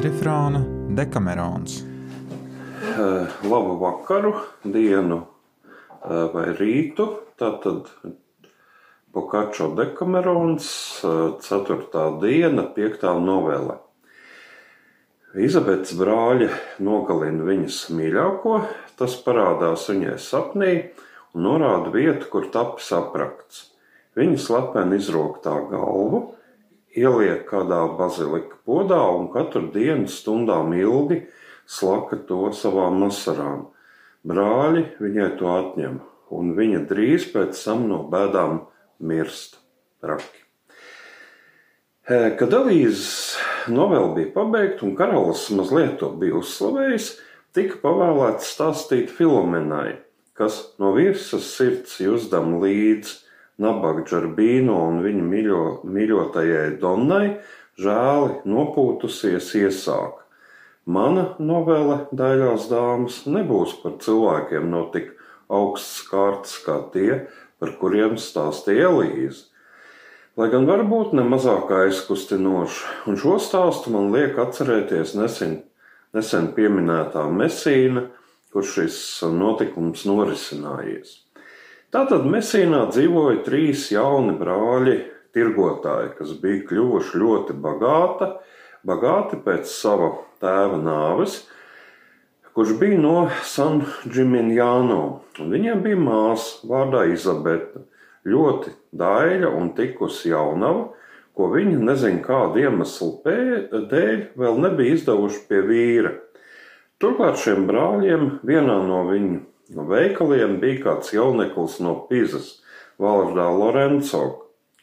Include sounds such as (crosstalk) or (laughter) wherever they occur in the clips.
kvadrifrāna Dekamerons. Labu vakaru, dienu vai rītu. Tātad Bokačo Dekamerons, 4. diena, 5. novele. Izabetes brāļi nogalina viņas mīļāko, tas parādās viņai sapnī un norāda vietu, kur tapis aprakts. Viņa slepeni izroktā galvu, ieliek kādā bazilika podā un katru dienu stundām ilgi slaka to savām masarām. Brāļi viņai to atņem, un viņa drīz pēc tam no bēdām mirst. Raki. Kad Elīzes novela bija pabeigta un karalis mazliet to bija uzslavējis, tika pavēlēts stāstīt Filomenai, kas no virsmas sirds jūzdam līdzi nabaga Džarbīno un viņa mīļo, mīļotajai Donnai žēli nopūtusies iesāk. Mana novele Daļās dāmas nebūs par cilvēkiem no tik augsts kārtas kā tie, par kuriem stāstīja Elīze. Lai gan varbūt ne mazāk aizkustinoši, un šo stāstu man liek atcerēties nesen, nesen pieminētā Mesīna, kur šis notikums norisinājies. Tātad Mesīnā dzīvoja trīs jauni brāļi, tirgotāji, kas bija kļuvuši ļoti bagāti, bagāti pēc sava tēva nāves, kurš bija no San Džiminjāno, un viņiem bija māsa vārdā Izabete, ļoti daļa un tikusi jaunava, ko viņi nezinu kādu iemeslu dēļ vēl nebija izdevuši pie vīra. Turklāt šiem brāļiem vienā no viņu No veikaliem bija kāds jauneklis no Pizas, vārdā Lorenzo,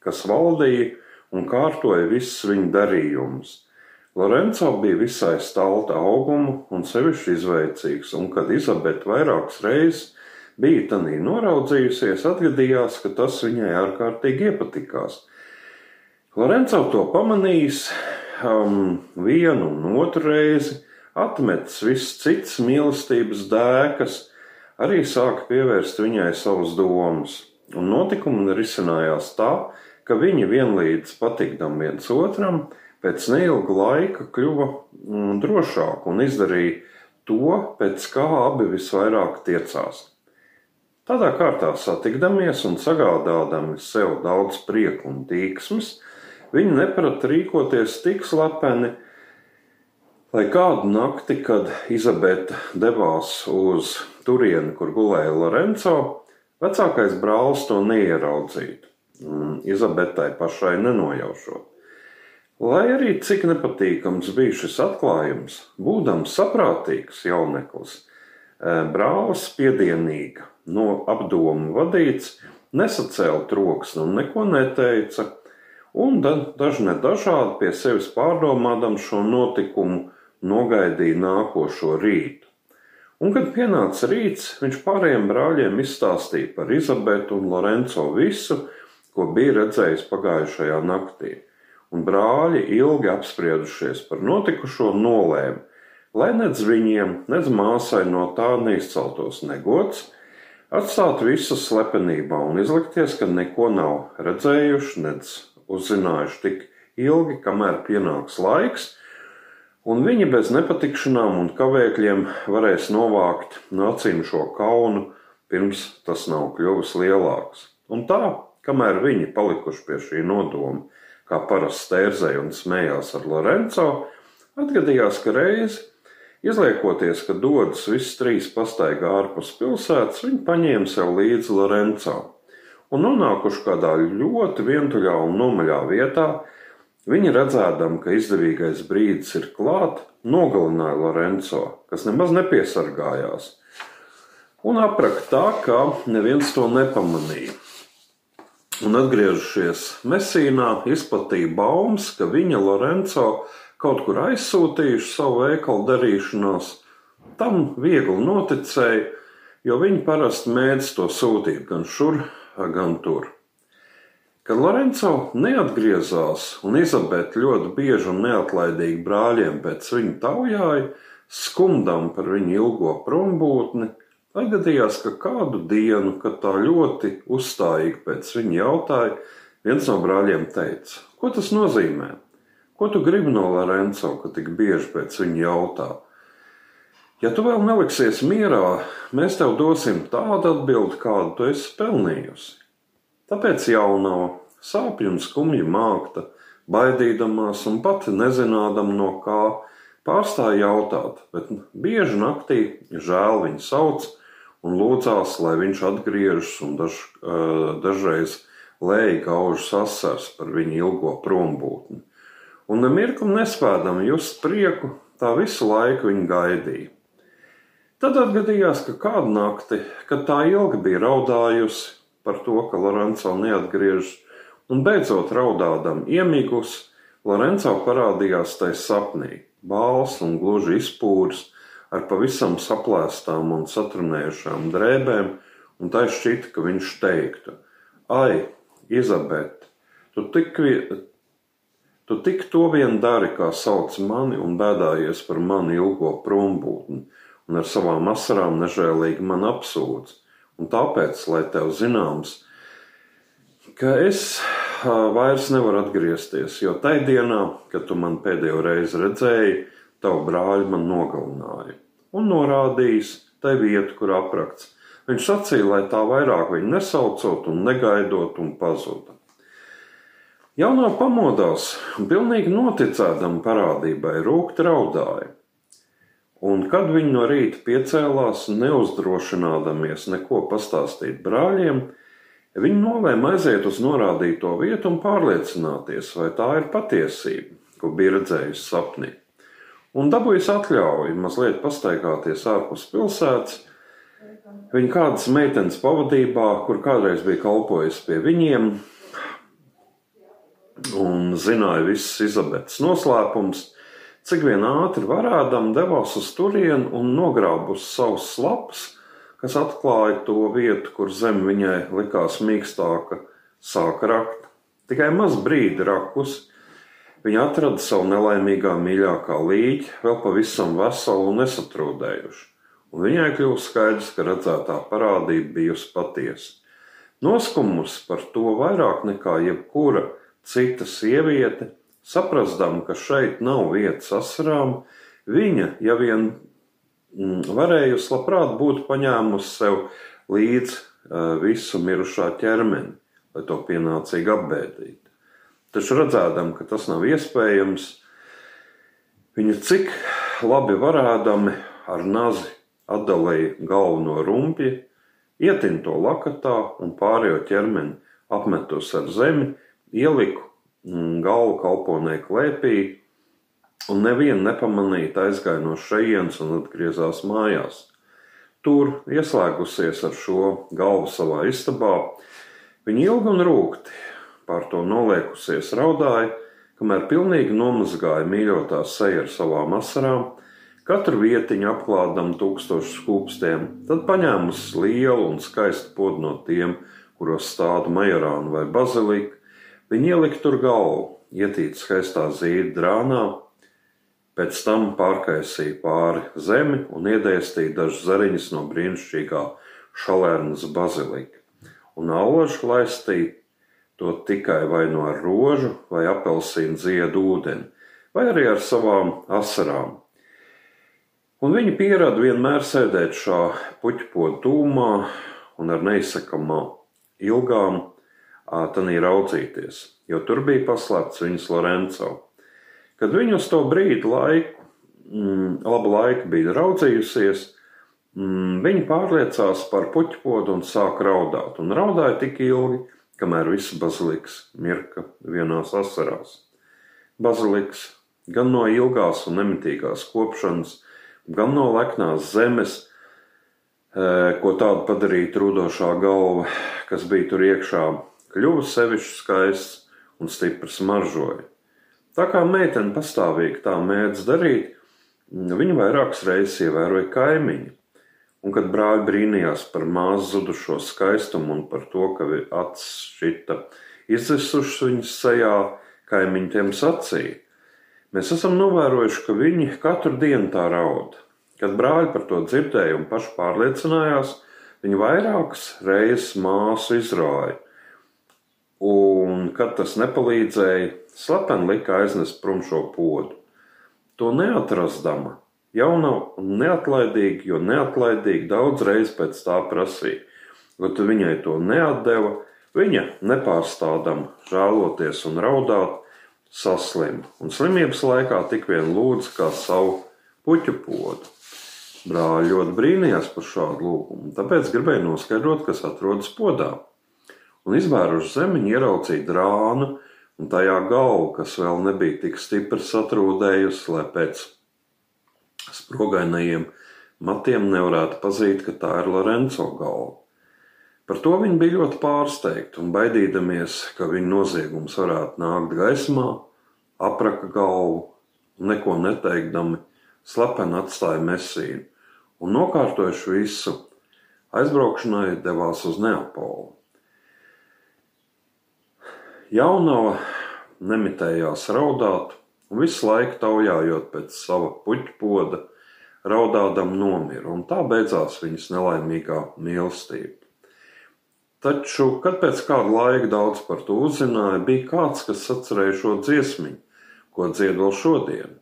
kas valdīja un kārtoja visus viņa darījumus. Lorenzo bija visai stalta augumu un sevišķi izveicīgs, un kad Izabete vairākas reizes bija tanī noraudzījusies, atgadījās, ka tas viņai ārkārtīgi iepatikās. Lorenzo to pamanījis um, vienu un otru reizi, atmetis visas citas mīlestības dēkas, arī sāka pievērst viņai savas domas, un notikumi risinājās tā, ka viņi vienlīdz patikdam viens otram, pēc neilga laika kļuva mm, drošāki un izdarīja to, pēc kā abi visvairāk tiecās. Tādā kārtā satikdamies un sagādādami sev daudz prieku un tīksmes, viņi neprata rīkoties tik slepeni, lai kādu nakti, kad Izabete devās uz turieni, kur gulēja Lorenzo, vecākais brālis to neieraudzītu, Izabetai pašai nenojaušot. Lai arī cik nepatīkams bija šis atklājums, būdams saprātīgs jauneklis, eh, brālis piedienīga, no apdomu vadīts, nesacēla troksni un neko neteica, un dažne dažādi pie sevis pārdomādam šo notikumu nogaidīja nākošo rītu. Un, kad pienāca rīts, viņš pārējiem brāļiem izstāstīja par Izabetu un Lorenzo visu, ko bija redzējis pagājušajā naktī. Un brāļi, ilgi apspriedušies par notikušo, nolēma, lai nedz viņiem, nedz māsai no tā neizceltos negods, atstāt visu slepenībā un izlikties, ka neko nav redzējuši, nedz uzzinājuši tik ilgi, kamēr pienāks laiks, un viņi bez nepatikšanām un kavēkļiem varēs novākt no acīm šo kaunu, pirms tas nav kļuvis lielāks. Un tā, kamēr viņi palikuši pie šī nodoma, kā parasti stērzēja un smējās ar Lorenzo, atgadījās, ka reizi, izliekoties, ka dodas visas trīs pastaigā ārpus pilsētas, viņi paņēma sev līdzi Lorenzo. Un nonākuši kādā ļoti vientuļā un nomaļā vietā, Viņi redzēdam, ka izdevīgais brīdis ir klāt, nogalināja Lorenzo, kas nemaz nepiesargājās, un apraka tā, ka neviens to nepamanīja. Un atgriežoties Mesīnā, izplatīja baumas, ka viņa Lorenzo kaut kur aizsūtījuši savu veikalu darīšanās. Tam viegli noticēja, jo viņi parasti mēdz to sūtīt gan šur, gan tur. Kad Lorenzo neatgriezās un Izabete ļoti bieži un neatlaidīgi brāļiem pēc viņa taujāja, skumdam par viņu ilgo prombūtni, atgadījās, ka kādu dienu, kad tā ļoti uzstājīgi pēc viņa jautāja, viens no brāļiem teica: Ko tas nozīmē? Ko tu gribi no Lorenzo, ka tik bieži pēc viņa jautā? Ja tu vēl neliksies mierā, mēs tev dosim tādu atbildi, kādu tu esi pelnījusi. Tāpēc jaunā, sāpju un skumji mākta, baidīdamās un pati nezinādama no kā, pārstāja jautāt, bet bieži naktī žēl viņu sauc un lūdzās, lai viņš atgriežas un daž, dažreiz lēja gaužas asars par viņu ilgo prombūtni. Un nemirkli nespēdam just prieku, tā visu laiku viņa gaidīja. Tad atgadījās, ka kādu nakti, kad tā ilgi bija raudājusi par to, ka Lorenzo neatgriežas, un beidzot raudādam iemīgus, Lorenzo parādījās tai sapnī, bāls un gluži izpūrs, ar pavisam saplēstām un satrunējušām drēbēm, un tā šķita, ka viņš teiktu: Ai, Izabete, tu tik, tu tik to vien dari, kā sauc mani, un bēdājies par mani ilgo prombūtni, un ar savām asarām nežēlīgi man apsūdz. Un tāpēc, lai tev zināms, ka es vairs nevaru atgriezties, jo tajā dienā, kad tu man pēdējo reizi redzēji, tavu brāli man nogalināja un norādījis tai vietu, kur aprakts. Viņš sacīja, lai tā vairāk viņu nesaucot un negaidot un pazuda. Jaunā pamodās un pilnīgi noticēdama parādībai rūkti raudāja. Un kad viņi no rīta piecēlās, neuzdrošinādamies neko pastāstīt brāļiem, viņi nolēma aiziet uz norādīto vietu un pārliecināties, vai tā ir patiesība, ko bija redzējusi sapnī un dabūjis atļauju mazliet pastaigāties ārpus pilsētas. Viņa kādas meitenes pavadībā, kur kādreiz bija kalpojis pie viņiem, un zināja visas Izabetes noslēpumus, cik vien ātri varādam devās uz turieni un nogrābus savus lapus, kas atklāja to vietu, kur zem viņai likās mīkstāka, sāka rakt. Tikai maz brīdi rakus, Viņa atrada savu nelaimīgā mīļākā līķi, vēl pavisam veselu un nesatrūdējušu, un viņai kļuva skaidrs, ka redzētā parādība bijusi patiesa. Noskumusi par to vairāk nekā jebkura cita sieviete, saprastama, ka šeit nav vietas asarām, viņa, ja vien varējusi labprāt būtu paņēmusi sev līdzi uh, visu mirušā ķermeni, lai to pienācīgi apbēdītu. Taču redzēdam, ka tas nav iespējams, viņa cik labi varēdami ar nazi atdalīja galvu no rumpja, ietin to lakatā un pārējo ķermeni apmetus ar zemi, ieliku mm, galvu kalponē klēpī, un nevienu nepamanīt aizgāja no šejienes un atgriezās mājās. Tur, ieslēgusies ar šo galvu savā istabā, viņa ilgi un rūkti pār to noliekusies raudāja, kamēr pilnīgi nomazgāja mīļotā seja ar savām asarām, katru vietiņu apklādam tūkstošu skūpstiem, tad paņēmusi lielu un skaistu podu no tiem, kuros stāda majorāna vai bazilika, viņi ielika tur galvu, ietīt skaistā zīda drānā, pēc tam pārkaisīja pāri zemi un iedēstīja dažas zariņas no brīnišķīgā šalērnas bazilika, un aužu laistīja to tikai vai no ar rožu vai apelsīnu ziedu ūdeni, vai arī ar savām asarām. Un viņi pierada vienmēr sēdēt šā puķpodu tūmā un ar neizsakamā ilgām tanī raudzīties, jo tur bija paslēpts viņas Lorenzo. Kad viņa uz to brīdi laiku, mm, labu laiku bija raudzījusies, mm, viņa pārliecās par puķpodu un sāka raudāt, un raudāja tik ilgi, kamēr viss baziliks mirka vienās asarās. Baziliks gan no ilgās un nemitīgās kopšanas, gan no leknās zemes, e, ko tādu padarīja trūdošā galva, kas bija tur iekšā, kļuva sevišķi skaists un stipri smaržoja. Tā kā meitene pastāvīgi tā mēdz darīt, viņa vairākas reizes ievēroja kaimiņu, Un kad brāļi brīnījās par māsu zudušo skaistumu un par to, ka acis šita izdzisušas viņas sejā, kaimiņi tiem sacīja. Mēs esam novērojuši, ka viņi katru dienu tā raud. Kad brāļi par to dzirdēja un paši pārliecinājās, viņi vairākas reizes māsu izrāja. Un, kad tas nepalīdzēja, slepeni lika aiznest prom šo podu. To neatrastama, jauna un neatlaidīga, jo neatlaidīgi daudz reiz pēc tā prasīja, bet viņai to neatdeva, viņa nepārstādam žēloties un raudāt, saslima, un slimības laikā tik vien lūdz kā savu puķu podu. Brāļi ļoti brīnījās par šādu lūgumu, tāpēc gribēja noskaidrot, kas atrodas podā. Un izvēruši zemiņu, ieraudzīja drānu un tajā galvu, kas vēl nebija tik stipri satrūdējusi, lai pēc sprogainajiem matiem nevarētu pazīt, ka tā ir Lorenzo galva. Par to viņi bija ļoti pārsteigti un baidīdamies, ka viņa noziegums varētu nākt gaismā, apraka galvu, neko neteikdami, slepeni atstāja mesīnu un nokārtojuši visu, aizbraukšanai devās uz Neapolu. Jaunava nemitējās raudāt, un visu laiku taujājot pēc sava puķu poda, raudādam nomira, un tā beidzās viņas nelaimīgā mīlestība. Taču, kad pēc kāda laika daudz par to uzzināja, bija kāds, kas atcerēja šo dziesmu, ko dzied vēl šodien.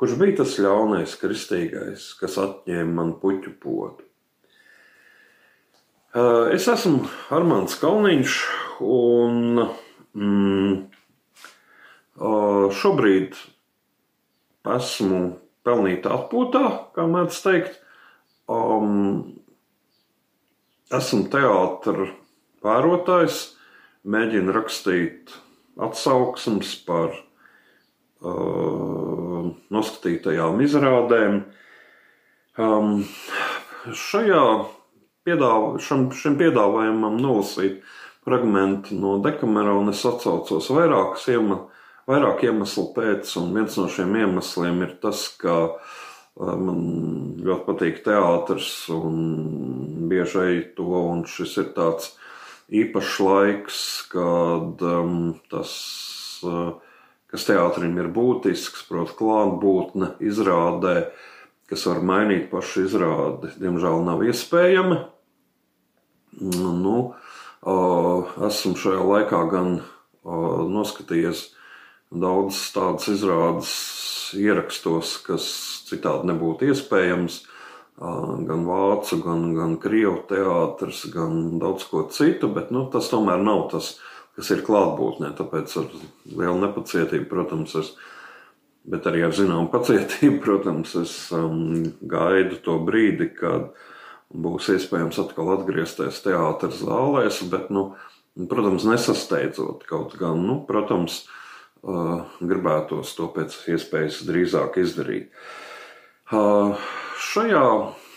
Kurš bija tas ļaunais kristīgais, kas atņēma man puķu podu? Es esmu Armāns Kalniņš, un mm, šobrīd esmu pelnīta atpūtā, kā mēdz teikt. Um, esmu teātris vērotājs, mēģinu rakstīt atsauksmes par uh, noskatītajām izrādēm. Um, šajā piedāv, šam, šim piedāvājumam nolasīt fragment no Dekamerona es atcaucos vairākas iemeslu, vairāk iemeslu pēc, un viens no šiem iemesliem ir tas, ka uh, Man ļoti patīk teātris, un bieži eju to, un šis ir tāds īpašs laiks, kad um, tas, uh, kas teātrim ir būtisks, proti, klātbūtne izrādē, kas var mainīt pašu izrādi, diemžēl nav iespējama. Nu, uh, esmu šajā laikā gan uh, noskatījies daudz tādas izrādes ierakstos, kas citādi nebūtu iespējams. Gan vācu, gan, gan krievu teātris, gan daudz ko citu, bet nu, tas tomēr nav tas, kas ir klātbūtnē. Tāpēc ar lielu nepacietību, protams, es, bet arī ar zināmu pacietību, (laughs) protams, es um, gaidu to brīdi, kad būs iespējams atkal atgriezties teātris zālēs, bet, nu, protams, nesasteidzot kaut gan, nu, protams, uh, gribētos to pēc iespējas drīzāk izdarīt. Šajā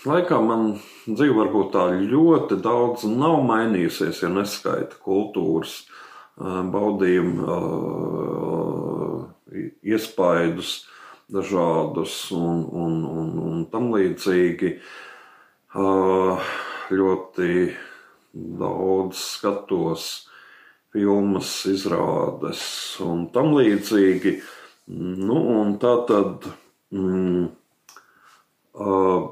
laikā man dzīve varbūt tā ļoti daudz nav mainījusies, ja neskaita kultūras baudījumu, iespaidus dažādus un, un, un, un tam līdzīgi. Ļoti daudz skatos filmas, izrādes un tam līdzīgi. Nu, un tā tad. Mm, Uh,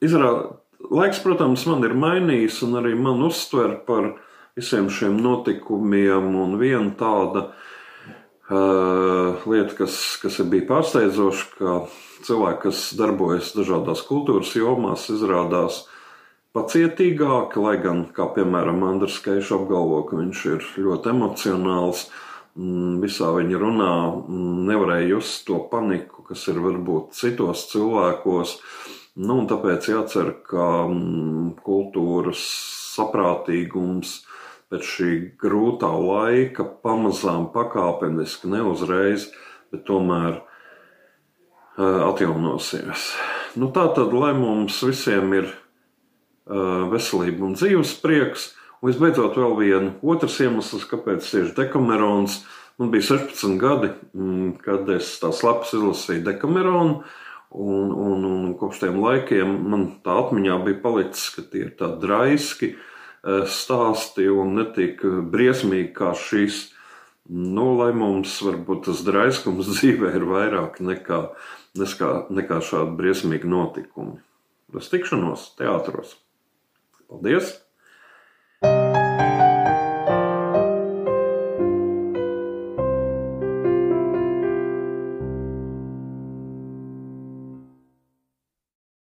Izrād, laiks, protams, man ir mainījis, un arī man uztver par visiem šiem notikumiem. Un viena tāda uh, lieta, kas, kas bija pārsteidzoša, ka cilvēki, kas darbojas dažādās kultūras jomās, izrādās pacietīgāki, lai gan, kā piemēram, Andris Keišs apgalvo, ka viņš ir ļoti emocionāls. Uh, Mm, visā viņa runā mm, nevarēja just to paniku, kas ir varbūt citos cilvēkos. Nu, tāpēc jācer, ka mm, kultūras saprātīgums pēc šī grūtā laika pamazām pakāpeniski, ne uzreiz, bet tomēr atjaunosies. Nu, tā tad, lai mums visiem ir veselība un dzīves prieks, Un visbeidzot, vēl viena otrs iemesls, kāpēc tieši Dekamerons. Man bija 16 gadi, mm, kad es tā slapas izlasīju Dekameronu. Un, un, un kopš tiem laikiem man tā atmiņā bija palicis, ka tie ir tādi draiski eh, stāsti un ne tik briesmīgi kā šīs. Nu, lai mums varbūt tas draiskums (laughs) dzīvē ir vairāk nekā, nekā, nekā šādi briesmīgi notikumi. Uz tikšanos teātros! Paldies! thank you